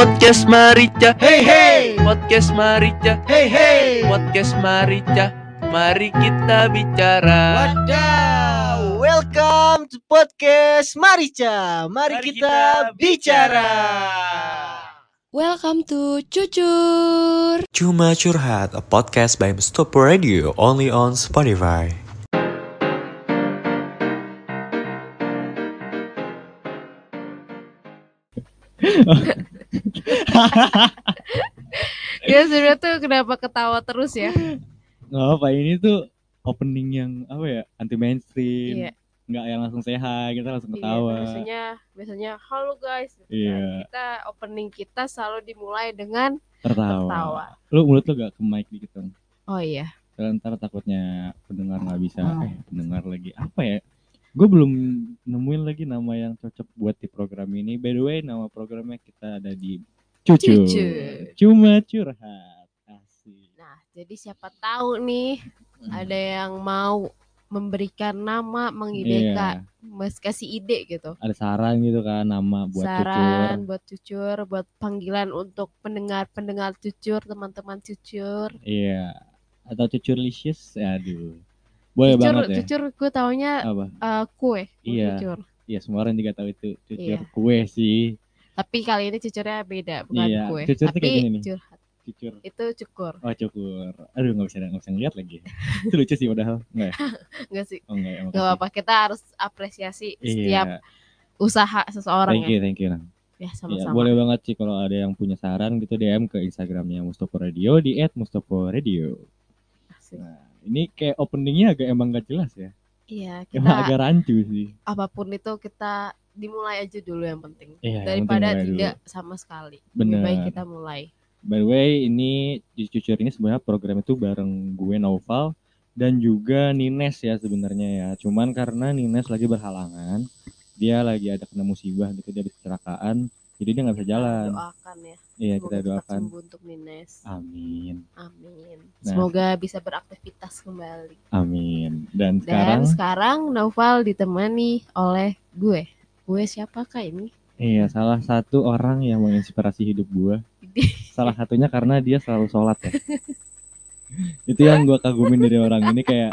Podcast Marica Hey hey, Podcast Marica hey hey. Podcast Marica Mari kita bicara Wadaw, welcome to podcast Marica. Mari, Mari kita, kita bicara. Welcome to Cucur. Cuma Curhat, a podcast by Mustopo Radio, only on Spotify. Ya sebenarnya tuh kenapa ketawa terus ya? nggak apa ini tuh opening yang apa ya anti mainstream Iya. nggak yang langsung sehat kita langsung Iya, ketawa biasanya biasanya halo guys. gitu kan. Iya. Kita opening kita selalu dimulai dengan tertawa. tertawa. lu mulut lu gak ke mic dikit dong Oh iya. Karena ntar takutnya pendengar nggak bisa Hmm. eh pendengar lagi apa ya gue belum nemuin lagi nama yang cocok buat di program ini by the way nama programnya kita ada di cucu Cucu. cuma curhat asik Nah, jadi siapa tahu nih Hmm. ada yang mau memberikan nama, mengidekan, Iya. mas kasih ide gitu. ada saran gitu kan nama buat Saran cucur buat cucur, buat panggilan untuk pendengar-pendengar cucur, teman-teman cucur. iya atau cucurlicious aduh boleh cucur, banget ya cucur gue taunya apa eh, kue, Iya. cucur. Iya semua orang juga tahu itu cucur Iya. kue sih Tapi kali ini cucurnya beda, bukan Iya, kue. cucur Tapi kayak gini nih. curhat. cucur Itu cukur. oh cukur aduh nggak bisa nggak bisa ngeliat lagi itu lucu sih padahal nggak ya Enggak sih. oh nggak ya Gak makasih. apa-apa, kita harus apresiasi setiap iya usaha seseorang thank ya. you thank you. Ya, Iya, sama-sama. boleh banget sih kalau ada yang punya saran gitu DM ke Instagramnya Mustopo Radio di @mustopo_radio. Asik. Nah, ini kayak openingnya agak emang gak jelas ya. Iya, Emang kita agak rancu sih. apa pun itu kita dimulai aja dulu yang penting. Iya, yang Daripada penting mulai tidak sama sekali. Bener. Lebih baik kita mulai. By the way, ini di Cucur ini sebenarnya program itu bareng gue Noval dan juga Nines ya sebenarnya ya. Cuman karena Nines lagi berhalangan, dia lagi ada kena musibah gitu dia habis kecelakaan, jadi dia nggak bisa jalan. Doakan ya. Iya Semoga kita doakan. sembuh untuk Nines. Amin, Amin. Nah. Semoga bisa beraktivitas kembali. amin. Dan Dan sekarang, sekarang Noval ditemani oleh gue. Gue siapakah ini? iya salah satu orang yang menginspirasi hidup gue. Salah satunya karena dia selalu sholat ya. itu yang gue kagumin dari orang ini kayak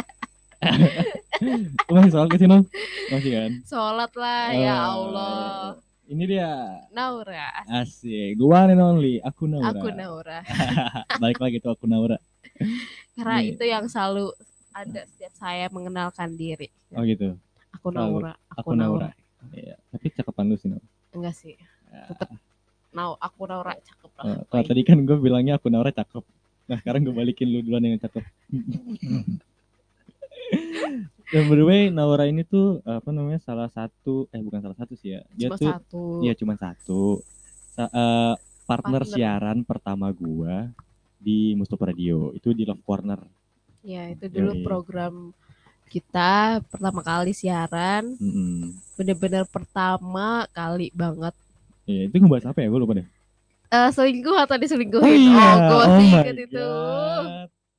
masih sholat ke sih Nom? Masih kan? Sholat lah ya Oh, Allah. Ini dia Naura. Asik, gua one and only, aku Naura. Aku Naura. Balik lagi tuh aku Naura. Karena Nih. itu yang selalu ada setiap saya mengenalkan diri. Oh gitu, Aku Selalu. Naura. aku Naura. Iya, tapi cakepan lu sih, Naura. Enggak sih. Tetap Nau, aku Naura cakep lah. Oh, kalau tadi kan gue bilangnya aku Naura cakep. Nah, sekarang gue balikin lu duluan yang cakep. Dan by the way, Naura ini tuh apa namanya salah satu eh bukan salah satu sih ya. Dia Cuma tuh satu. Iya cuma satu. Sa- eh, partner, Partner. siaran pertama gua di Mustopo Radio itu di Love Corner. Ya, itu dulu Yoi. program kita pertama kali siaran. Mm-mm. Bener-bener pertama kali banget. Iya, itu ngebahas apa ya? Gue lupa deh. Eh selingkuh atau diselingkuhin? Oh, gue oh sih my inget itu.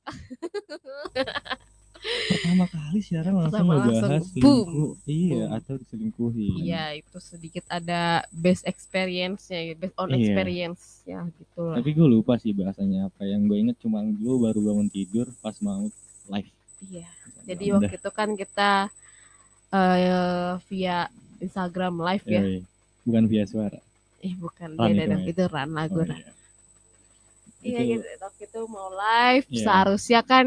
Pertama kali siaran langsung Pertama ngebahas langsung, boom. selingkuh. Iya, Boom. atau diselingkuhin. Iya, itu sedikit ada best experience-nya, based on Iya. experience ya gitu lah. Tapi gue lupa sih bahasanya apa. Yang gue inget cuma gue baru bangun tidur pas mau live. Iya. Jadi Ya udah. waktu itu kan kita eh via Instagram live ya. Yoi. Bukan via suara. Eh bukan Run beda itu ya? itu run lagu Oh, Ran. iya. Iya Itu- gitu. Waktu itu mau live Iya. seharusnya kan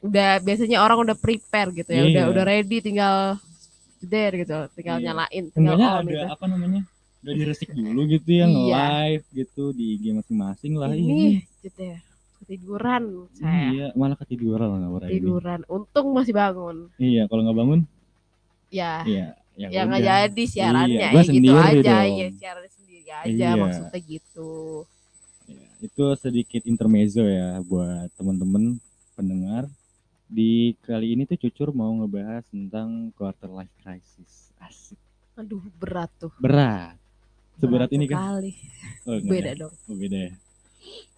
udah biasanya orang udah prepare gitu ya, udah Iya. udah ready tinggal there gitu, tinggal Iya. nyalain, tinggal on ada gitu. apa namanya? Udah diresik dulu gitu ya, Iya. live gitu di IG masing-masing lah Ini gitu ya. Ketiduran saya. Iya, malah ketiduran lah nggak ini. Tiduran. Untung masih bangun. Iya, kalau nggak bangun, Ya, iya, ya, ya nggak jadi siarannya Iya, ya gitu aja dong. ya siaran sendiri aja Iya. maksudnya gitu. Iya, Itu sedikit intermezzo ya buat teman-teman pendengar. Di kali ini tuh Cucur mau ngebahas tentang quarter life crisis. Asik. Aduh berat tuh. Berat. Seberat ini kan? sekali. Oh, enggak Beda dong. Oh, beda ya.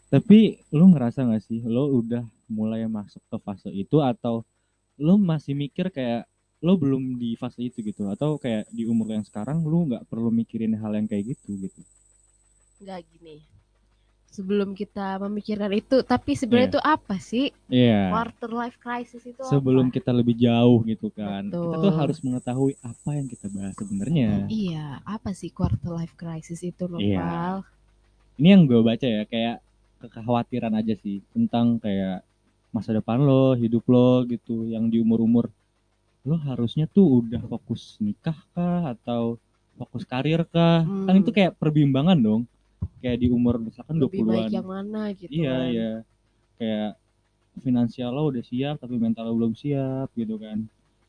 Tapi lu ngerasa gak sih lo udah mulai masuk ke fase itu atau lo masih mikir kayak lo belum di fase itu gitu atau kayak di umur yang sekarang lo nggak perlu mikirin hal yang kayak gitu gitu nggak gini. Sebelum kita memikirkan itu, tapi sebenarnya Iya. itu apa sih Iya. quarter life crisis itu? Sebelum apa? kita lebih jauh gitu kan, kita tuh Betul. harus mengetahui apa yang kita bahas sebenarnya. Iya, apa sih quarter life crisis itu, Iya. Nopal? Ini yang gue baca ya kayak kekhawatiran aja sih tentang kayak masa depan lo, hidup lo gitu, yang di umur-umur lo harusnya tuh udah fokus nikah kah atau fokus karir kah? Kan Hmm. itu kayak perbimbangan dong. Kayak di umur misalkan Lebih baik 20-an. yang mana gitu Iya, kan. iya. Kayak finansial lo udah siap tapi mental lo belum siap gitu kan.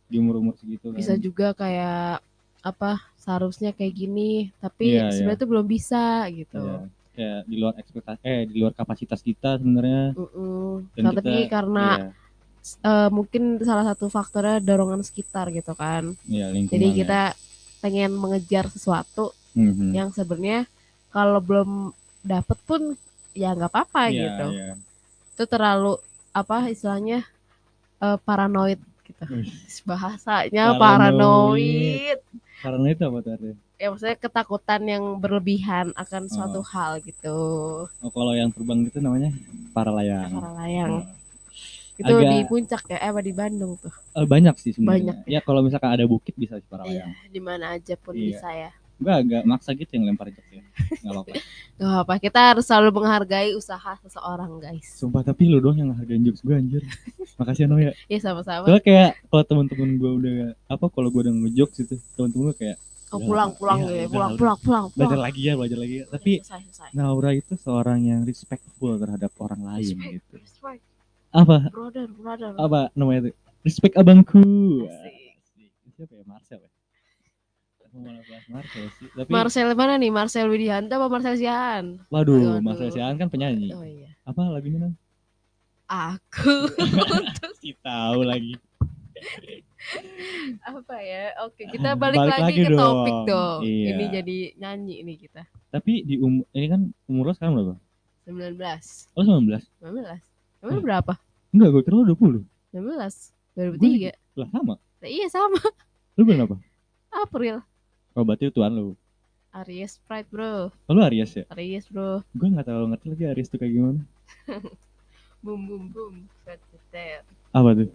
Di umur-umur segitu kan. Bisa juga kayak apa seharusnya kayak gini, tapi Iya, sebenarnya tuh belum bisa gitu. Iya. Kayak di luar ekspektasi eh di luar kapasitas kita sebenarnya. Dan Nah, tapi kita- karena Iya, eh, mungkin salah satu faktornya dorongan sekitar gitu kan. iya, lingkungan. Jadi ya. kita pengen mengejar sesuatu Mhm. yang sebenarnya kalau belum dapet pun ya nggak apa-apa Iya, gitu. iya. Itu terlalu apa istilahnya eh, paranoid gitu. Bahasanya Paranoid. paranoid. Apa tuh artinya? Ya maksudnya ketakutan yang berlebihan akan suatu Oh. hal gitu. Oh, kalau yang terbang gitu namanya para layang. Para layang. Oh. Itu Agak- di puncak ya, eh apa di Bandung tuh. Eh, banyak sih sebenarnya. Banyak. Ya kalau misalkan ada bukit bisa sih para Iya, di mana aja pun Iya. bisa ya. Gue agak maksa gitu yang lempar jokes ya. Gak apa-apa. Gak apa, kita harus selalu menghargai usaha seseorang guys. Sumpah tapi lu doang yang hargain jokes gue anjir. Makasih ya Noya. Iya sama-sama. Soalnya kayak kalau teman-teman gue udah apa kalau gue udah ngejokes gitu, teman-teman gue kayak Oh, pulang pulang iya, gitu ya, udah, pulang udah. pulang pulang belajar pulang. lagi ya, belajar lagi ya. Tapi selesai, selesai. Naura itu seorang yang respectful terhadap orang lain Respect, gitu. respect, Apa? brother, brother. Apa namanya itu? Respect abangku. Asik. Siapa ya? Marcel ya? Marcel sih. Tapi Marcel mana nih? Marcel Widianto apa Marcel Sian? waduh, Aduh. Marcel Sian kan penyanyi. Oh iya. Apa lagunya nang? Aku Si tahu lagi. apa ya? Oke, kita balik, Balik lagi, lagi ke topik dong. dong. Iya. Ini jadi nyanyi ini kita. Tapi di umur ini kan umur lo sekarang berapa? 19. Oh 19? 19. Emang Hmm. berapa? Enggak, gue kira lo 20. 19. 2003. Lah sama. Nah, iya sama. Lu bulan apa? April. Oh berarti tuan lu. Aries Pride, Bro. Oh, lu Aries ya? Aries, Bro. Gue gak terlalu ngerti lagi Aries tuh kayak gimana. Boom boom boom. Apa tuh?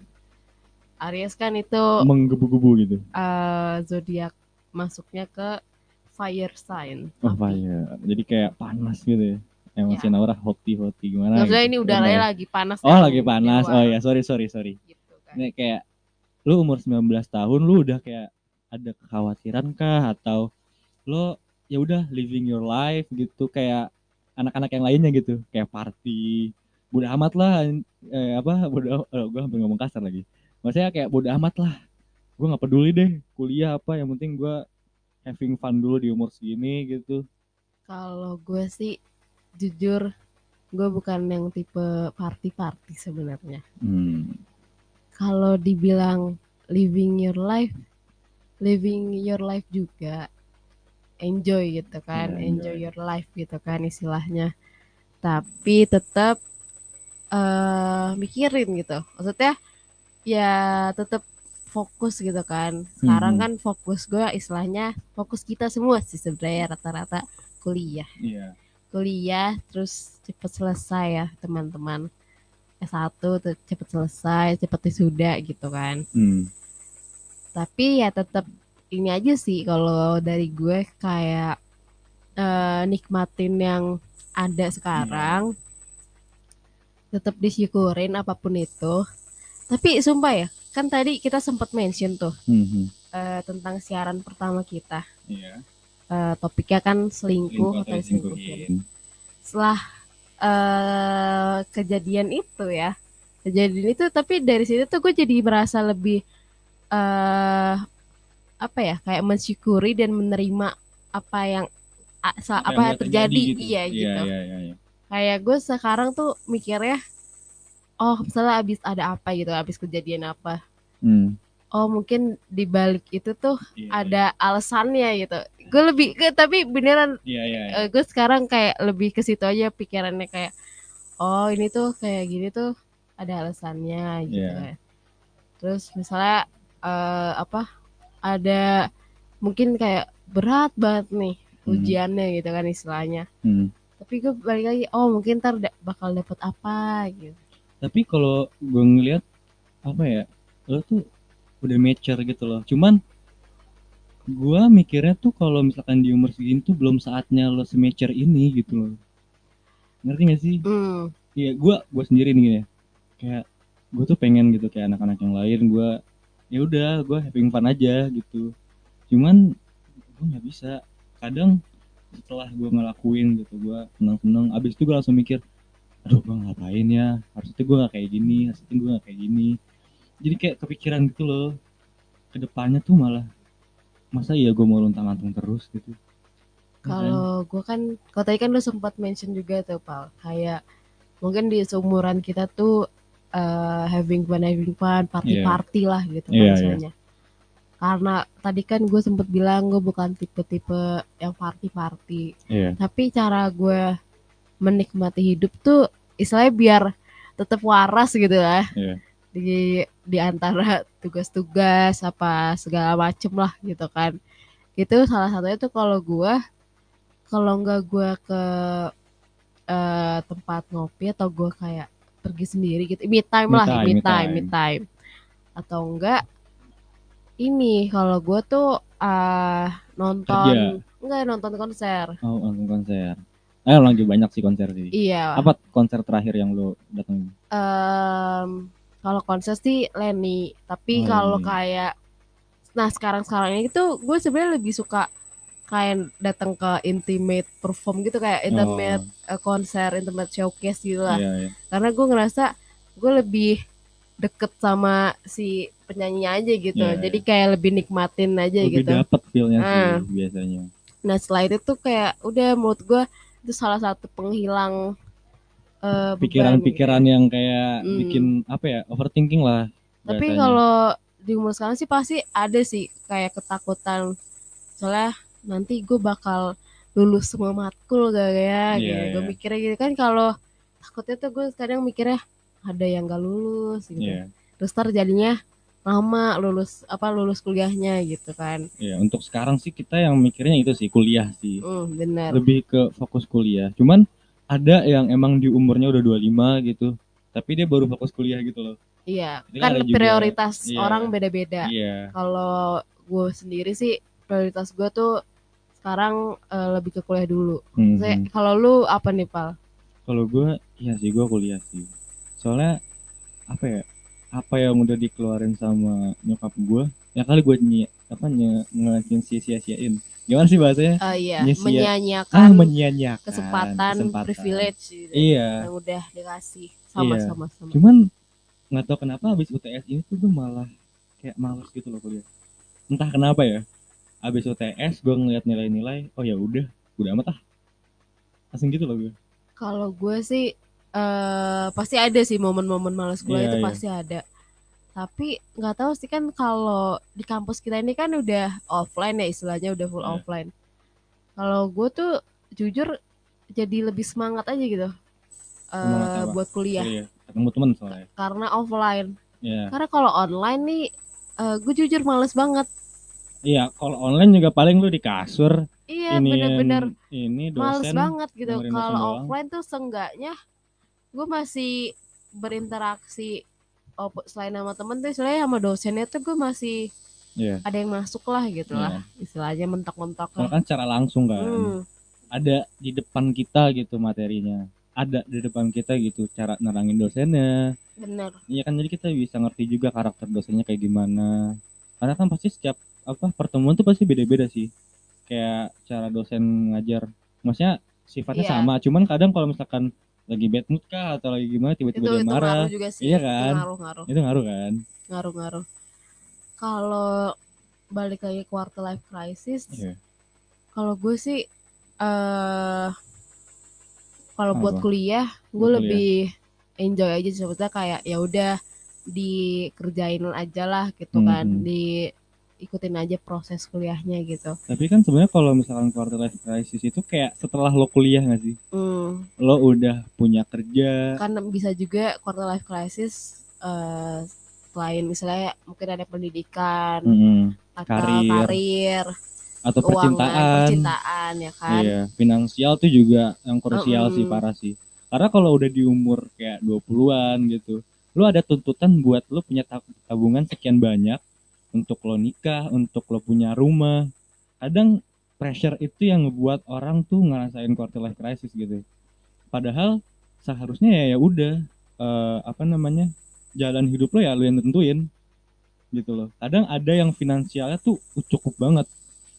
Aries kan itu Menggebu-gebu gitu. eh zodiak masuknya ke fire sign. Oh api. iya. Jadi kayak panas gitu ya. Emosi Ya. Naura hoti-hoti gimana Maksudnya gitu. ini udaranya lagi panas. Oh kan, lagi panas. Oh ya sorry sorry sorry. Gitu kan. Ini kayak lu umur 19 tahun lu udah kayak ada kekhawatiran kah? Atau lo ya udah living your life gitu kayak anak-anak yang lainnya gitu. Kayak party. Bodo amat lah eh, apa bodo oh, gue hampir ngomong kasar lagi. Maksudnya kayak bodo amat lah. Gue nggak peduli deh kuliah apa yang penting gue having fun dulu di umur segini gitu. Kalau gue sih jujur gue bukan yang tipe party-party sebenarnya. hmm. Kalau dibilang living your life, living your life juga enjoy gitu kan, Iya, enjoy. enjoy. your life gitu kan istilahnya. Tapi tetap eh mikirin gitu. Maksudnya ya tetap fokus gitu kan. Sekarang Mhm. kan fokus gue istilahnya fokus kita semua sih sebenarnya rata-rata kuliah iya kuliah terus cepet selesai ya teman-teman S1 tuh cepet selesai cepet wisuda gitu kan hmm. Tapi ya tetap ini aja sih kalau dari gue kayak eh, nikmatin yang ada sekarang tetap disyukurin apa pun itu. Tapi sumpah ya kan tadi kita sempat mention tuh Hmm, hmm. eh, tentang siaran pertama kita. Iya. Eh, topiknya kan Selingkuh atau diselingkuhin. diselingkuhin. setelah eh kejadian itu ya kejadian itu tapi dari situ tuh gue jadi merasa lebih eh apa ya kayak mensyukuri dan menerima apa yang a- sa- apa, yang udah terjadi, gitu. iya gitu iya, iya, iya. kayak gue sekarang tuh mikirnya oh misalnya abis ada apa gitu abis kejadian apa Hmm. oh mungkin di balik itu tuh Iya, ada alasannya gitu gue lebih ke tapi beneran iya iya iya. eh, gue sekarang kayak lebih ke situ aja pikirannya kayak oh ini tuh kayak gini tuh ada alasannya gitu Iya. kan. terus misalnya eh, apa ada mungkin kayak berat banget nih Hmm. ujiannya gitu kan istilahnya Hmm. tapi gue balik lagi oh mungkin ntar da- bakal dapet apa gitu Tapi kalau gue ngeliat apa ya, lo tuh udah mature gitu loh. Cuman gue mikirnya tuh kalau misalkan di umur segini tuh belum saatnya lo semature ini gitu loh. Ngerti gak sih? hmm. Iya, gue gue sendiri nih ya. Kayak gue tuh pengen gitu kayak anak-anak yang lain. Gue ya udah, gue having fun aja gitu. Cuman gue nggak bisa. Kadang setelah gue ngelakuin gitu, gue seneng-seneng. Abis itu gue langsung mikir, aduh gue ngapain ya? Harusnya gue nggak kayak gini, harusnya gue nggak kayak gini. Jadi kayak kepikiran gitu loh. Ke depannya tuh malah masa iya gue mau lontang-lantung terus gitu. kalau gue kan kalau tadi kan lu sempat mention juga tuh pal kayak mungkin di seumuran kita tuh eh, having fun having fun party party lah gitu kan Iya, iya. istilahnya. karena tadi kan gue sempet bilang gue bukan tipe-tipe yang party party Iya. tapi cara gue menikmati hidup tuh istilahnya biar tetap waras gitu lah Iya. di di antara tugas-tugas apa segala macem lah gitu kan itu salah satunya tuh kalau gue kalau nggak gue ke eh, tempat ngopi atau gue kayak pergi sendiri gitu me time Me lah time, me me time me time. atau enggak ini kalau gue tuh ah nonton enggak nonton konser Oh, nonton konser. Eh, lagi banyak sih konser sih. iya Apa konser terakhir yang lo datang? Em, kalau konser sih Lenny tapi Oh, kalau kayak nah sekarang sekarang ini tuh gue sebenarnya lebih suka kayak datang ke intimate perform gitu kayak intimate eh, konser intimate showcase gitu Oh, lah iya, iya. karena gue ngerasa gue lebih deket sama si penyanyinya aja gitu Iya, jadi kayak lebih nikmatin aja Lebih gitu dapet feel-nya Ah. sih biasanya. nah setelah itu tuh kayak udah menurut gue itu salah satu penghilang eh, Pikiran-pikiran yang kayak Hmm. bikin apa ya? Overthinking lah. Tapi kalau di umur sekarang sih pasti ada sih kayak ketakutan. Soalnya nanti gue bakal lulus semua matkul gak ya? Iya, gitu. Gue iya. mikirnya gitu kan kalau takutnya tuh gue kadang mikirnya ada yang gak lulus gitu. Iya, Terus ntar jadinya lama lulus apa lulus kuliahnya gitu kan. iya. Untuk sekarang sih kita yang mikirnya itu sih kuliah sih. Hmm, bener. Lebih ke fokus kuliah. Cuman ada yang emang di umurnya udah 25 gitu. Tapi dia baru fokus kuliah gitu loh. Iya, Jadi kan ada juga- prioritas iya. orang beda-beda. Iya. Kalau gue sendiri sih prioritas gue tuh sekarang eh, lebih ke kuliah dulu. Hmm, Saya- hmm. Kalau lu apa nih pal? Kalau gue, iya sih gue kuliah sih. Soalnya apa ya? Apa yang udah dikeluarin sama nyokap gue, ya kali gue nyi apa ngelakuin sia-sia-siain. Gimana sih bahasanya? Eh, iya, menyanyiakan Ah, menyia-nyiakan kesempatan, privilege gitu, Iya. yang udah dikasih sama-sama sama. Cuman nggak tahu kenapa habis UTS ini tuh gue malah kayak males gitu loh kuliah. Entah kenapa ya. Habis UTS gue ngeliat nilai-nilai, oh ya udah, udah amat ah. Langsung gitu loh gue. Kalau gue sih eh pasti ada sih momen-momen malas kuliah Iya, itu iya. pasti ada. Tapi nggak tahu sih kan kalau di kampus kita ini kan udah offline ya istilahnya udah full Iya. offline. Kalau gue tuh jujur jadi lebih semangat aja gitu. eh Semangat apa? buat kuliah Kuliah. Ketemu temen soalnya. karena offline. Iya. Karena kalau online nih eh gue jujur males banget. Iya, kalau online juga paling lu di kasur. Iya ini bener-bener ini males dosen. banget gitu kalau offline tuh seenggaknya gue masih berinteraksi oh, selain sama temen tuh istilahnya sama dosennya tuh gue masih Iya. ada yang masuk lah gitu lah Iya. istilahnya mentok-mentok lah kan secara langsung kan. hmm, Ada di depan kita gitu materinya. Ada di depan kita gitu cara nerangin dosennya. bener Iya kan jadi kita bisa ngerti juga karakter dosennya kayak gimana. Karena kan pasti setiap apa pertemuan tuh pasti beda-beda sih. Kayak cara dosen ngajar. Maksudnya sifatnya Iya. sama, cuman kadang kalau misalkan lagi bad mood kah atau lagi gimana tiba-tiba dia itu marah. ngaruh juga sih Iya Itu kan? ngaruh-ngaruh Itu ngaruh kan? ngaruh-ngaruh kalau balik lagi quarter life crisis Iya. kalau gue sih eh kalau buat kuliah gue lebih enjoy aja maksudnya kayak ya udah dikerjain aja lah gitu kan Mhm. diikutin aja proses kuliahnya gitu Tapi kan sebenarnya kalau misalkan quarter life crisis itu kayak setelah lo kuliah nggak sih? hmm, Lo udah punya kerja. kan bisa juga quarter life crisis eh selain misalnya mungkin ada pendidikan Mm-mm. atau Karir. karir atau Keuangan, percintaan. percintaan ya kan. Iya, finansial tuh juga yang krusial sih Mm-mm. parah sih. Karena kalau udah di umur kayak 20-an gitu, lu ada tuntutan buat lu punya tab- tabungan sekian banyak untuk lo nikah, untuk lo punya rumah. Kadang pressure itu yang ngebuat orang tuh ngerasain quarter life crisis gitu. Padahal seharusnya ya ya udah eh, apa namanya? jalan hidup lo ya lu yang tentuin gitu loh. Kadang ada yang finansialnya tuh cukup banget.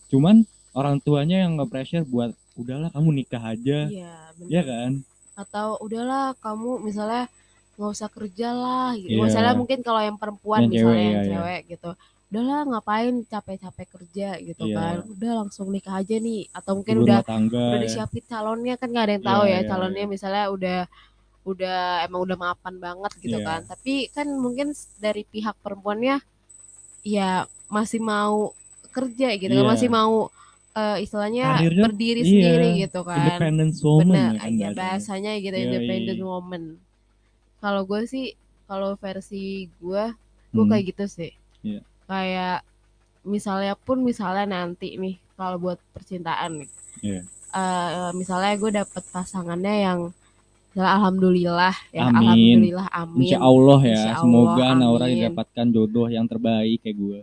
Cuman orang tuanya yang nge-pressure buat udahlah kamu nikah aja, Iya, bener. ya kan? Atau udahlah kamu misalnya nggak usah kerja lah gitu. Iya. Misalnya mungkin kalau yang perempuan Yang misalnya cewek, yang iya, iya. cewek gitu. Udahlah ngapain capek-capek kerja gitu Iya. kan. Udah langsung nikah aja nih atau mungkin Ibu udah tangga. udah ya. disiapin calonnya kan nggak ada yang Iya, tahu ya iya, calonnya iya. misalnya udah udah emang udah mapan banget gitu Iya. kan tapi kan mungkin dari pihak perempuannya ya masih mau kerja gitu kan Iya. masih mau eh, istilahnya Karirnya, berdiri iya, sendiri gitu kan Independence woman bener ya kan ya bahasanya. gitu Yoi. independent woman kalau gue sih kalau versi gue gue Hmm. kayak gitu sih Iya. kayak misalnya pun misalnya nanti nih kalau buat percintaan nih Iya. Eh, misalnya gue dapet pasangannya yang misalnya alhamdulillah ya Amin. alhamdulillah amin Insya Allah ya, Insya Allah, semoga Naura amin. didapatkan jodoh yang terbaik kayak gue.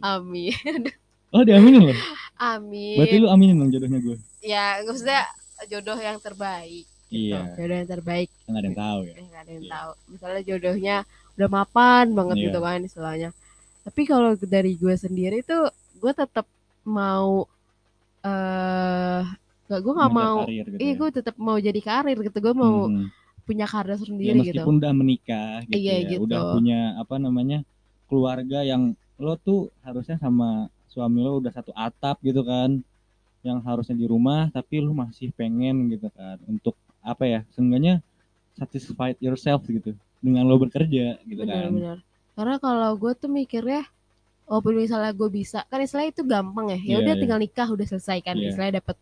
amin Oh diaminin loh. amin Berarti lu aminin dong jodohnya gue. ya maksudnya jodoh yang terbaik Iya, jodoh yang terbaik kan ada yang tahu ya. Eh, nggak ada yang Iya. tahu misalnya jodohnya udah mapan banget Iya. gitu kan istilahnya tapi kalau dari gue sendiri tuh gue tetap mau eh gak gue nggak mau karir gitu iya ya. gue tetap mau jadi karir gitu gue mau Mhm. punya karir Ya, sendiri gitu meskipun udah menikah gitu Iya, ya, gitu. udah punya apa namanya keluarga yang lo tuh harusnya sama suami lo udah satu atap gitu kan, yang harusnya di rumah tapi lo masih pengen gitu kan untuk apa ya, seenggaknya satisfied yourself gitu dengan lo bekerja gitu kan. benar-benar karena kalau gue tuh mikirnya walaupun misalnya gue bisa kan istilahnya itu gampang ya ya Iya, udah iya. tinggal nikah udah selesai kan Iya. istilahnya dapat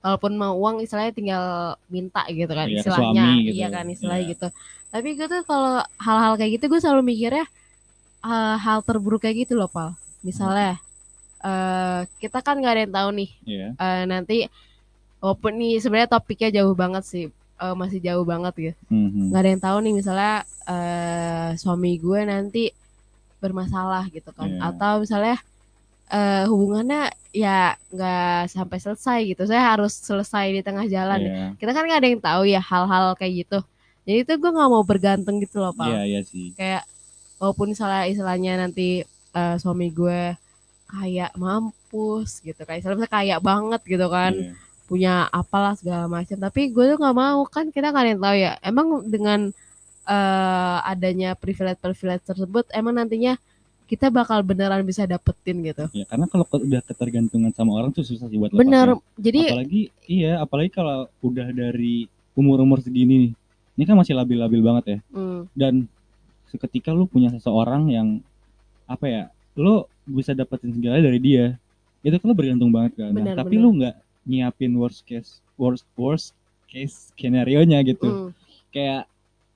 walaupun mau uang istilahnya tinggal minta gitu kan Iya, ke istilahnya suami gitu. iya kan istilahnya Iya. gitu tapi gue tuh kalau hal-hal kayak gitu gue selalu mikirnya eh, hal terburuk kayak gitu loh pal misalnya eh kita kan nggak ada yang tahu nih Iya. eh, nanti walaupun nih sebenarnya topiknya jauh banget sih eh, masih jauh banget gitu Mhm. nggak ada yang tahu nih misalnya eh suami gue nanti bermasalah gitu kan Iya. atau misalnya eh hubungannya ya nggak sampai selesai gitu saya harus selesai di tengah jalan Iya. kita kan nggak ada yang tahu ya hal-hal kayak gitu jadi itu gue nggak mau bergantung gitu loh pak Iya, iya sih. kayak walaupun misalnya istilahnya nanti eh, suami gue kayak mampus gitu kayak misalnya kayak banget gitu kan Iya. Punya apalah segala macam. Tapi gue tuh nggak mau kan kita yang tahu ya. Emang dengan eh, adanya privilege privilege tersebut emang nantinya kita bakal beneran bisa dapetin gitu? Ya, karena kalau udah ketergantungan sama orang tuh susah sih buat bener lepasnya. jadi apalagi iya apalagi kalau udah dari umur-umur segini nih ini kan masih labil-labil banget ya. Hmm, dan seketika lu punya seseorang yang apa ya lu bisa dapetin segala dari dia itu kan lu bergantung banget kan. Nah, Benar, tapi benar. lu nggak nyiapin worst case worst worst case skenario nya gitu hmm. kayak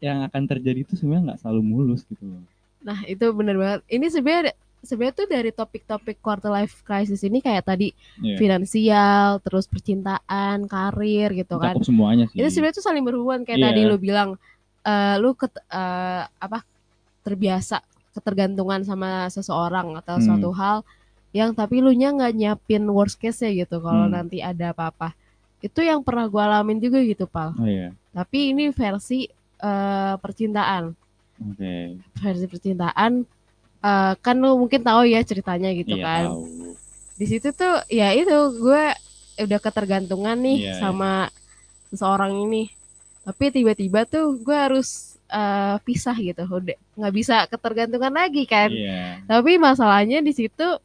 yang akan terjadi itu sebenarnya nggak selalu mulus gitu loh nah itu bener banget ini sebenarnya sebenarnya tuh dari topik-topik quarter life crisis ini kayak tadi Iya. finansial terus percintaan karir gitu kan cakup semuanya sih itu sebenarnya tuh saling berhubungan kayak Iya. tadi lu bilang eh, lu ket, eh, apa terbiasa ketergantungan sama seseorang atau Hmm. suatu hal yang tapi lu nya nggak nyiapin worst case ya gitu kalau Hmm. nanti ada apa-apa. Itu yang pernah gue alamin juga gitu pal. Oh iya. Tapi ini versi eh, percintaan. Oke. Versi percintaan eh, kan lu mungkin tahu ya ceritanya gitu iya kan. tahu. Di situ tuh ya itu gue udah ketergantungan nih Iya, sama seseorang ini. Tapi tiba-tiba tuh gue harus eh, pisah gitu. Udah nggak bisa ketergantungan lagi kan. Iya. Tapi masalahnya di situ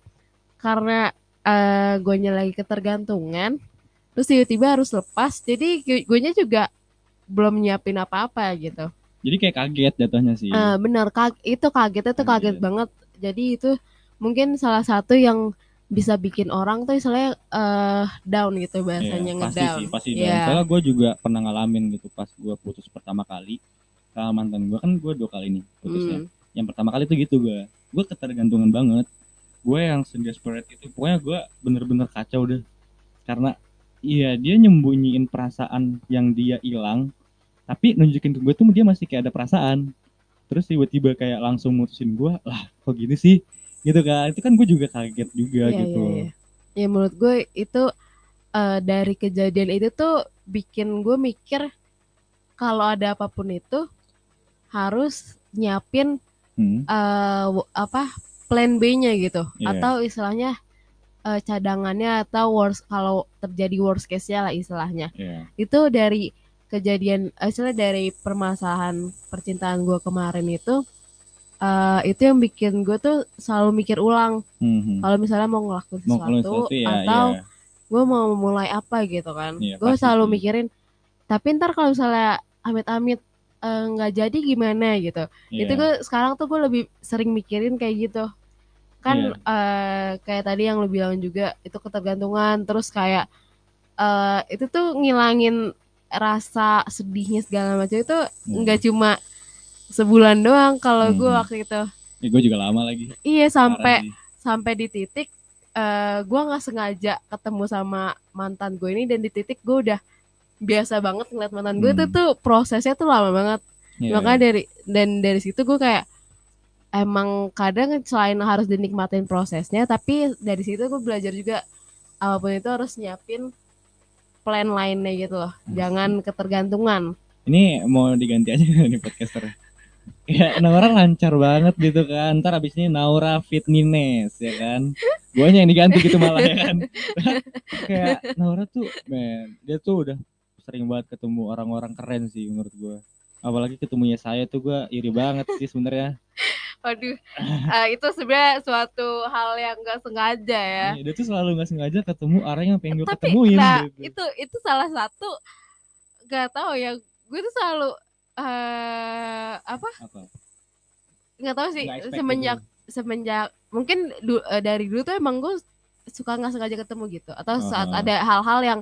karena eh gue lagi ketergantungan terus tiba-tiba harus lepas. Jadi gue nya juga belum nyiapin apa-apa gitu. Jadi kayak kaget jatuhnya sih. Eh, bener kag- itu kagetnya tuh kaget Kaget. banget. Jadi itu mungkin salah satu yang bisa bikin orang tuh misalnya eh down gitu bahasanya Iya, pasti ngedown sih pasti down. soalnya gue juga pernah ngalamin gitu pas gue putus pertama kali sama mantan gue. Kan gue dua kali nih putusnya. Hmm, yang pertama kali tuh gitu gue. Gue ketergantungan banget gue yang sedesperate itu pokoknya gue bener-bener kacau deh. Karena iya dia nyembunyiin perasaan yang dia hilang tapi nunjukin ke gue tuh dia masih kayak ada perasaan. Terus tiba-tiba kayak langsung mutusin gue lah kok gini sih? Gitu kan. Itu kan gue juga kaget juga Iya, gitu. iya, iya. Ya menurut gue itu eh, dari kejadian itu tuh bikin gue mikir kalau ada apa pun itu harus nyiapin Hmm, w- apa plan B-nya gitu Iya. atau istilahnya eh, cadangannya atau worst kalau terjadi worst case-nya lah istilahnya. iya. Itu dari kejadian eh, istilahnya dari permasalahan percintaan gue kemarin itu eh, itu yang bikin gue tuh selalu mikir ulang Hmm, hmm. kalau misalnya mau ngelakuin mau keluar sesuatu sesuatu ya atau iya. gue mau mulai apa gitu kan Iya, gue selalu mikirin tapi ntar kalau misalnya amit-amit nggak jadi gimana gitu Iya. itu gue sekarang tuh gue lebih sering mikirin kayak gitu kan Iya. eh, kayak tadi yang lu bilang juga itu ketergantungan. Terus kayak eh, itu tuh ngilangin rasa sedihnya segala macam itu nggak cuma sebulan doang kalau gue Hmm. waktu itu. Ya, gue juga lama lagi. Iya sampai sampai di titik eh gue nggak sengaja ketemu sama mantan gue ini dan di titik gue udah biasa banget ngeliat mantan gue itu Hmm. tuh prosesnya tuh lama banget. Iya, makanya dari dan dari situ gue kayak emang kadang selain harus dinikmatin prosesnya tapi dari situ gue belajar juga apa pun itu harus nyiapin plan lainnya gitu loh. Hmm. jangan ketergantungan. Ini mau diganti aja nih podcaster. Ya Naura lancar banget gitu kan. Ntar abis ini Naura Fitnines ya kan? Guanya yang diganti gitu malah ya kan? Kayak Naura tuh men dia tuh udah sering banget ketemu orang-orang keren sih menurut gue apalagi ketemunya saya tuh gue iri banget sih sebenarnya waduh. Eh, itu sebenarnya suatu hal yang gak sengaja ya. Iya, dia tuh selalu nggak sengaja ketemu orang yang pengen gue tapi ketemuin nah gitu. itu itu salah satu gak tahu ya. Gue tuh selalu eh apa? Apa? Nggak tahu sih expect semenjak gitu. semenjak mungkin du- eh, dari dulu tuh emang gue suka nggak sengaja ketemu gitu. Atau saat Aha. ada hal-hal yang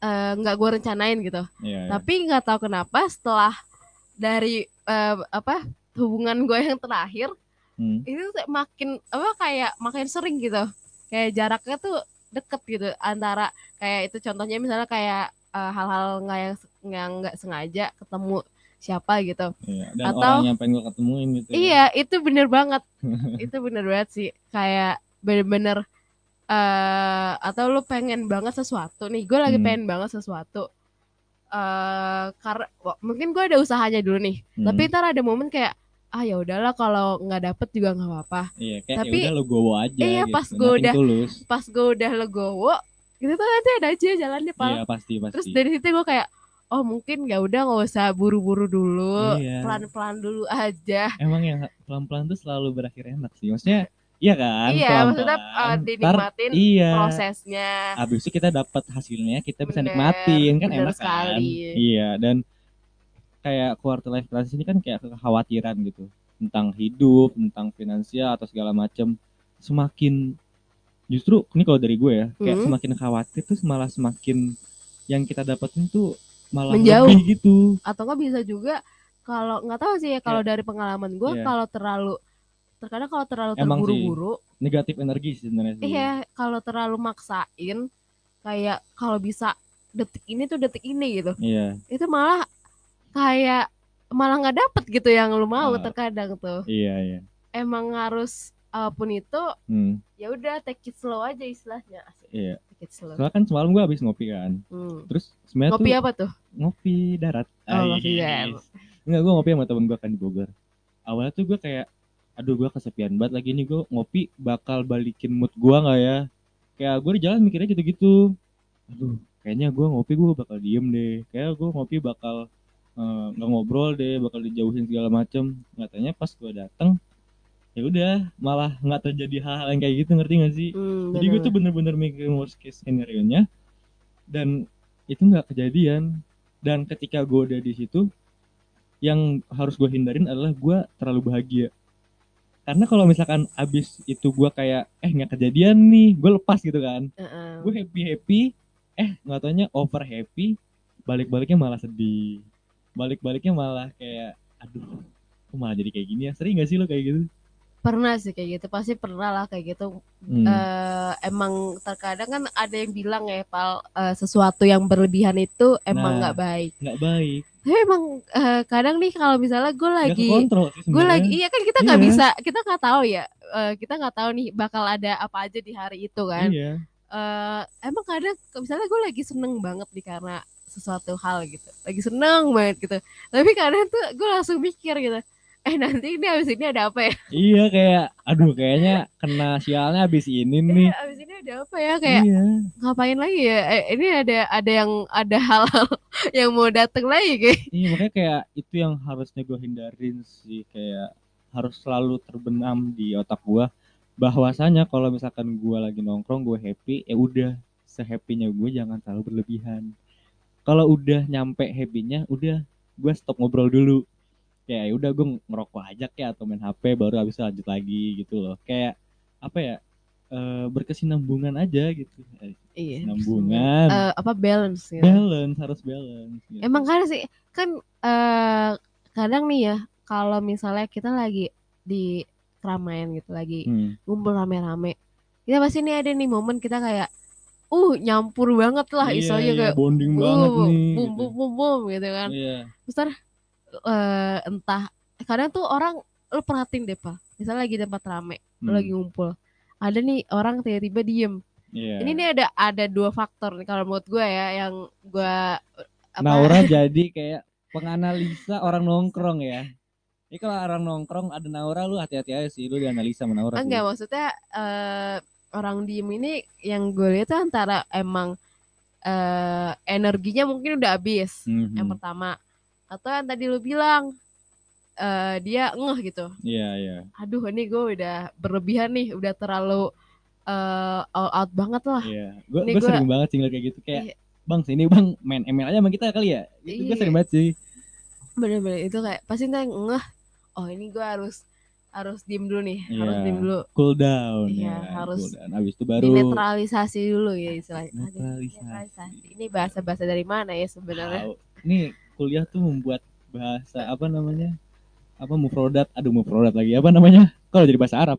eh, nggak gue rencanain gitu. Iya, iya. tapi nggak tahu kenapa setelah dari eh, apa hubungan gue yang terakhir Hmm. itu tuh makin apa kayak makin sering gitu kayak jaraknya tuh deket gitu antara kayak itu contohnya misalnya kayak eh, hal-hal nggak yang yang nggak sengaja ketemu siapa gitu Iya, dan Atau- orang yang pengen gue ketemuin gitu ya. iya itu bener banget itu bener banget sih kayak bener-bener eh atau lu pengen banget sesuatu nih gue lagi Hmm. pengen banget sesuatu eh karena mungkin gue ada usahanya dulu nih Hmm. tapi ntar ada momen kayak ah ya udahlah kalau nggak dapet juga nggak apa-apa Iya, kayak Tapi- ya udah lo gowo aja Iya, gitu. pas nothing udah- tulus. pas gue udah legowo gitu tuh nanti ada aja jalannya pak Iya, pasti pasti. terus dari situ gue kayak oh mungkin ya udah nggak usah buru-buru dulu Iya. pelan-pelan dulu aja Emang yang pelan-pelan tuh selalu berakhir enak sih. Maksudnya iya kan? iya pelan-pelan. maksudnya uh, Ntar, dinikmatin iya. prosesnya Abis itu kita dapat hasilnya, kita bisa Bener, nikmatin kan bener enak kan? sekali. Iya, dan kayak quarter life crisis ini kan kayak kekhawatiran gitu tentang hidup, tentang finansial atau segala macam. Semakin justru ini kalau dari gue ya, kayak Hmm. semakin khawatir tuh malah semakin yang kita dapetin tuh malah Menjauh. lebih gitu. atau nggak bisa juga kalau nggak tahu sih ya kalau dari pengalaman gue Iya. kalau terlalu terkadang kalau terlalu terburu-buru Negatif energi sih sebenarnya sih. iya kalau terlalu maksain kayak kalau bisa detik ini tuh detik ini gitu Iya, itu malah kayak malah nggak dapet gitu yang lu mau Ah. terkadang tuh iya, iya. emang harus apa pun itu Hmm, ya udah take it slow aja istilahnya Asik, iya. take it slow Soalnya kan semalam gue habis ngopi kan. Hmm. Terus sebenarnya ngopi tuh apa tuh ngopi darat. Oh, ngopi darat. Enggak, gue ngopi sama temen gue kan di Bogor. Awalnya tuh gue kayak, aduh gue kesepian banget lagi nih gue ngopi bakal balikin mood gue nggak ya? Kayak gue di jalan mikirnya gitu-gitu. Aduh, kayaknya gue ngopi gue bakal diem deh. Kayak gue ngopi bakal eh, nggak ngobrol deh, bakal dijauhin segala macem. Katanya pas gue dateng, ya udah malah nggak terjadi hal-hal yang kayak gitu ngerti gak sih? Hmm, Jadi gue tuh bener-bener mikirin worst case scenario nya dan itu nggak kejadian. Dan ketika gue udah di situ, yang harus gue hindarin adalah gue terlalu bahagia. Karena kalau misalkan abis itu gue kayak eh nggak kejadian nih, gue lepas gitu kan. Heeh. Gue happy happy, eh nggak taunya over happy, balik-baliknya malah sedih. Balik-baliknya malah kayak aduh, kok malah jadi kayak gini ya. Sering gak sih lo kayak gitu? pernah sih kayak gitu pasti pernah lah kayak gitu Hmm. Eh, emang terkadang kan ada yang bilang ya pal eh, sesuatu yang berlebihan itu emang Nah. nggak baik nggak baik tapi emang eh, kadang nih kalau misalnya gue lagi gue lagi iya kan kita nggak Iya. bisa kita nggak tahu ya eh, kita nggak tahu nih bakal ada apa aja di hari itu kan iya eh emang kadang misalnya gue lagi seneng banget nih karena sesuatu hal gitu. Lagi seneng banget gitu. Tapi kadang tuh gue langsung mikir gitu eh nanti ini abis ini ada apa ya? Iya kayak aduh kayaknya kena sialnya abis ini nih. Eh, abis ini ada apa ya? Kayak iya. Ngapain lagi ya? Eh, ini ada ada yang ada hal-hal yang mau datang lagi. Kayak Iya makanya kayak itu yang harusnya gue hindarin sih. Kayak harus selalu terbenam di otak gue bahwasanya kalau misalkan gue lagi nongkrong gue happy ya udah sehappynya gue jangan terlalu berlebihan kalau udah nyampe happynya udah gue stop ngobrol dulu kayak ya udah gue ngerokok aja kayak atau main HP baru habis lanjut lagi gitu loh kayak apa ya eh, berkesinambungan aja gitu Eh, iya Kesinambungan. Eh, apa balance gitu. balance harus balance gitu. Emang kan sih kan eh kadang nih ya kalau misalnya kita lagi di keramaian gitu lagi Hmm. ngumpul rame-rame kita pasti nih ada nih momen kita kayak uh nyampur banget lah Iya, isonya iya, kayak bonding uh, banget nih bum gitu. bum bum bum gitu kan Iya. terus eh, entah kadang tuh orang lu perhatiin deh pak misalnya lagi tempat rame lu Hmm. lagi ngumpul ada nih orang tiba-tiba diem Iya. ini nih ada ada dua faktor nih kalau menurut gue ya yang gue apa Naura jadi kayak penganalisa orang nongkrong ya. Ini kalau orang nongkrong ada Naura lu hati-hati aja sih lu dianalisa sama Naura sih. enggak maksudnya eh, orang diem ini yang gue lihat tuh antara emang eh, energinya mungkin udah habis Mhm. yang pertama atau yang tadi lu bilang eh, dia ngeh gitu Iya, iya. aduh ini gue udah berlebihan nih udah terlalu eh, all out banget lah Iya. Gue Ini gue gua- sering banget sih kayak gitu kayak Iya. Bang, sini Bang main ML aja sama kita kali ya. Itu gue Iya. sering banget sih. bener-bener itu kayak pasti ntar ngeh oh ini gue harus harus diem dulu nih harus Iya. diem dulu Cool down Iya, ya. harus Cool down. Habis itu baru dinetralisasi dulu ya istilahnya Netralisasi. netralisasi ini bahasa-bahasa dari mana ya sebenarnya. Nih kuliah tuh membuat bahasa apa namanya? Apa mufrodat? Aduh mufrodat lagi. Apa namanya? Kalau jadi bahasa Arab.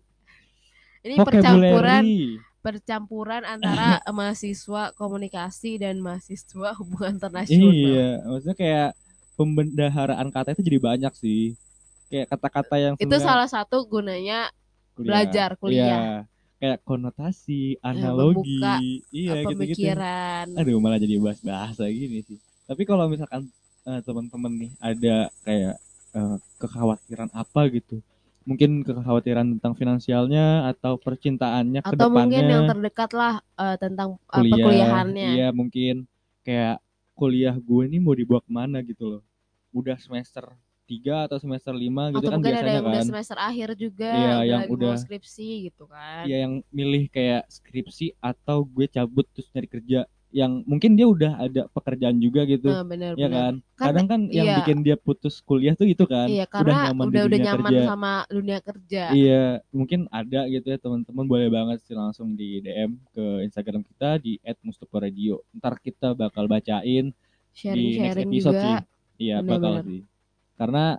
ini percampuran Vocabulary. percampuran antara mahasiswa komunikasi dan mahasiswa hubungan internasional Iya, maksudnya kayak pembendaharaan kata itu jadi banyak sih. Kayak kata-kata yang itu salah satu gunanya kuliah. belajar, kuliah. Iya. Kayak konotasi, analogi, membuka, iya eh, gitu-gitu. pemikiran Aduh, malah jadi bahas bahasa gini sih. Tapi kalau misalkan eh, teman-teman nih ada kayak eh, kekhawatiran apa gitu. Mungkin kekhawatiran tentang finansialnya atau percintaannya atau mungkin depannya. yang terdekat lah eh, tentang kuliah perkuliahannya iya mungkin kayak kuliah gue nih mau dibawa ke mana gitu loh udah semester 3 atau semester 5 gitu atau kan mungkin ada biasanya yang udah kan semester akhir juga Iya, udah yang udah- skripsi gitu kan ya yang milih kayak skripsi atau gue cabut terus nyari kerja yang mungkin dia udah ada pekerjaan juga gitu Nah, bener, ya bener. kan kadang kan yang iya. bikin dia putus kuliah tuh itu kan iya udah karena nyaman udah di udah dunia nyaman kerja sama dunia kerja Iya, mungkin ada gitu ya teman-teman boleh banget sih langsung di DM ke Instagram kita di @mustoporadio. Ntar kita bakal bacain sharing di next sharing episode juga sih. Iya, bakal sih. Karena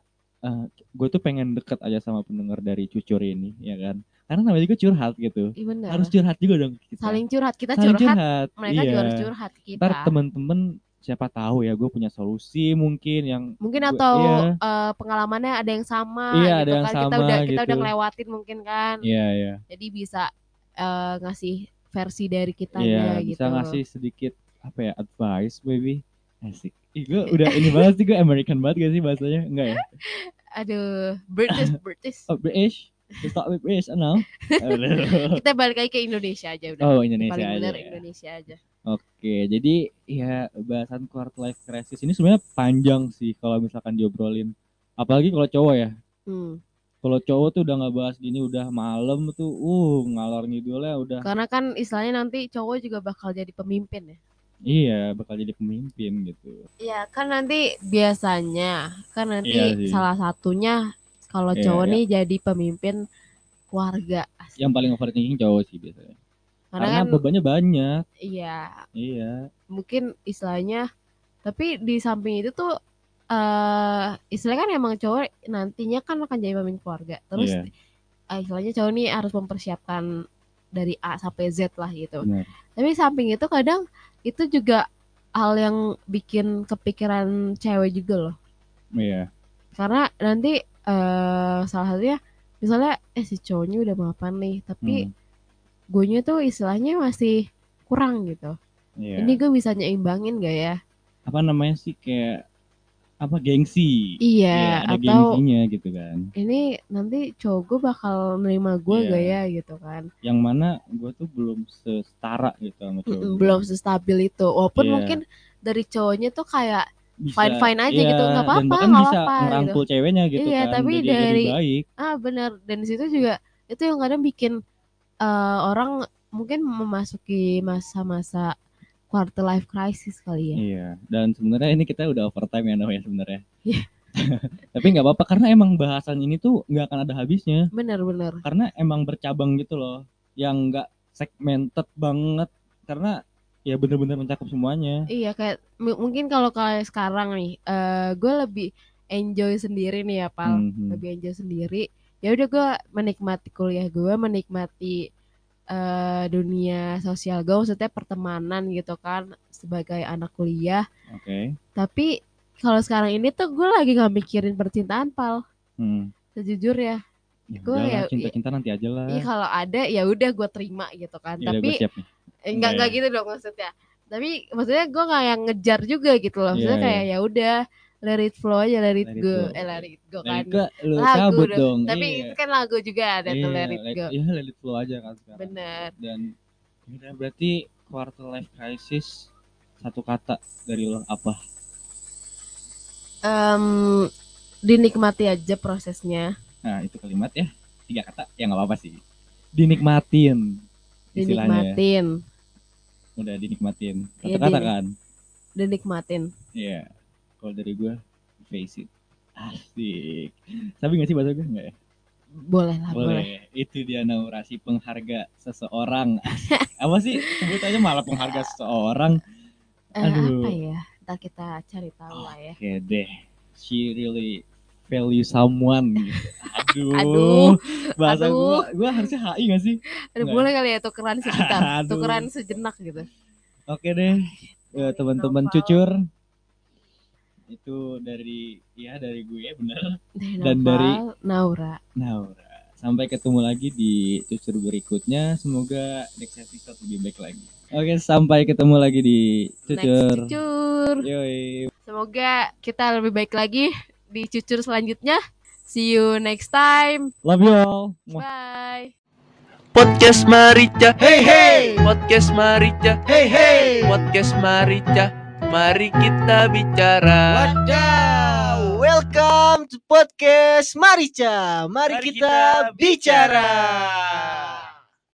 gue tuh pengen deket aja sama pendengar dari Cucur ini, ya kan? Karena namanya juga curhat gitu. Iya bener. Harus curhat juga dong kita. saling curhat kita Saling curhat, mereka iya. juga harus curhat kita Ntar temen-temen siapa tahu ya gue punya solusi mungkin yang mungkin gua- atau iya. eh, pengalamannya ada yang sama Iya, gitu ada yang kan kita sama udah kita gitu. udah ngelewatin mungkin kan Iya, iya. jadi bisa eh, ngasih versi dari kita Iya, gitu bisa ngasih sedikit apa ya advice, baby. Asik. Gue udah ini banget sih gue American banget gak sih bahasanya? Enggak ya? aduh British British Oh, British. To start with British. Aduh. kita balik lagi ke Indonesia aja udah Oh, Indonesia paling aja. benar ya. Indonesia aja Oke, jadi ya bahasan quarter life crisis ini sebenarnya panjang sih kalau misalkan diobrolin. Apalagi kalau cowok ya. hmm. Kalau cowok tuh udah nggak bahas gini udah malam tuh, uh ngalor ngidulnya udah. karena kan istilahnya nanti cowok juga bakal jadi pemimpin ya Iya, bakal jadi pemimpin gitu. Iya kan nanti biasanya kan nanti Iya sih. salah satunya kalau Iya, cowok iya. nih jadi pemimpin keluarga. Yang paling overthinking cowok sih biasanya. karena, Karena kan bebannya banyak. iya Iya. mungkin istilahnya tapi di samping itu tuh eh istilahnya kan emang cowok nantinya kan akan jadi pemimpin keluarga terus Iya. ah, istilahnya cowok nih harus mempersiapkan dari A sampai Z lah gitu. Benar. Tapi samping itu kadang itu juga hal yang bikin kepikiran cewek juga loh. Iya. Karena nanti eh salah satunya misalnya eh si cowoknya udah mapan nih, tapi Hmm, guanya tuh istilahnya masih kurang gitu. iya. Ini gue bisa nyimbangin gak ya? apa namanya sih kayak apa gengsi Iya, ada atau gengsinya gitu kan ini nanti cowok gue bakal nerima gue Iya. gak ya gitu kan. yang mana gue tuh belum setara gitu sama cowok belum sestabil itu. Walaupun Iya. mungkin dari cowoknya tuh kayak Bisa- fine-fine aja iya, gitu, nggak apa-apa, nggak apa-apa, merangkul ceweknya gitu Iya, kan tapi jadi lebih dari- baik ah bener dan di situ juga itu yang kadang bikin eh, orang mungkin memasuki masa-masa quarter life crisis kali ya. iya dan sebenarnya ini kita udah overtime ya Noh, ya sebenarnya Iya. tapi nggak apa-apa karena emang bahasan ini tuh nggak akan ada habisnya Bener-bener. karena emang bercabang gitu loh yang nggak segmented banget karena ya bener-bener mencakup semuanya Iya kayak mungkin kalau kayak sekarang nih, eh gue lebih enjoy sendiri nih ya pal, Mhm. lebih enjoy sendiri. Ya udah gue menikmati kuliah gue, menikmati eh dunia sosial gue, maksudnya pertemanan gitu kan sebagai anak kuliah. oke Tapi kalau sekarang ini tuh gue lagi nggak mikirin percintaan pal, Hmm. sejujurnya. Ya Gua udahlah, ya- cinta-cinta nanti aja lah. Iya kalau ada ya udah gue terima gitu kan. Ya udah gue Tapi. Eh, Enggak enggak Iya. gitu dong maksudnya. Tapi maksudnya gue nggak yang ngejar juga gitu loh. Maksudnya Iya, kayak ya udah let it flow aja let it Let it go. Eh let it go kan. lu Lagu cabut dong. dong. Tapi iya. itu kan lagu juga ada tuh Iya, let it go. Iya, let it flow aja kan sekarang. Bener. Dan ya berarti quarter life crisis satu kata dari lo apa? Em, dinikmati aja prosesnya. Nah, itu kalimat ya. Tiga kata. Ya nggak apa-apa sih. Dinikmatin. Istilahnya. Dinikmatin. Udah dinikmatin. Satu Iya, kan? Dinikmatin. Iya. Kalau dari gue, face it. Asik. Tapi gak sih bahasa gue? Enggak ya? Boleh lah, boleh. Boleh. Itu dia narasi pengharga seseorang. Apa sih sebutannya malah pengharga seseorang? Eh, Aduh. apa ya? Ntar kita cari tahu lah ya. Oke deh. She really value someone gitu. Aduh. Aduh. Bahasa Aduh. gua gua harusnya HI gak sih? Aduh, Nggak. boleh kali ya tukeran sebentar. Tukeran sejenak gitu. Oke deh. Dari teman-teman cucur. Itu dari ya dari gue bener. Dari Dan dari- Naura. Naura. Sampai ketemu lagi di cucur berikutnya. Semoga next episode lebih baik lagi. Oke, sampai ketemu lagi di cucur. Next cucur. Yoi. Semoga kita lebih baik lagi di cucur selanjutnya. See you next time. Love you all. Bye. Podcast Marica. Hey hey, Podcast Marica. hey hey. Podcast Marica. Mari kita bicara. Wadaw, welcome to podcast Marica. Mari, Mari kita, kita bicara.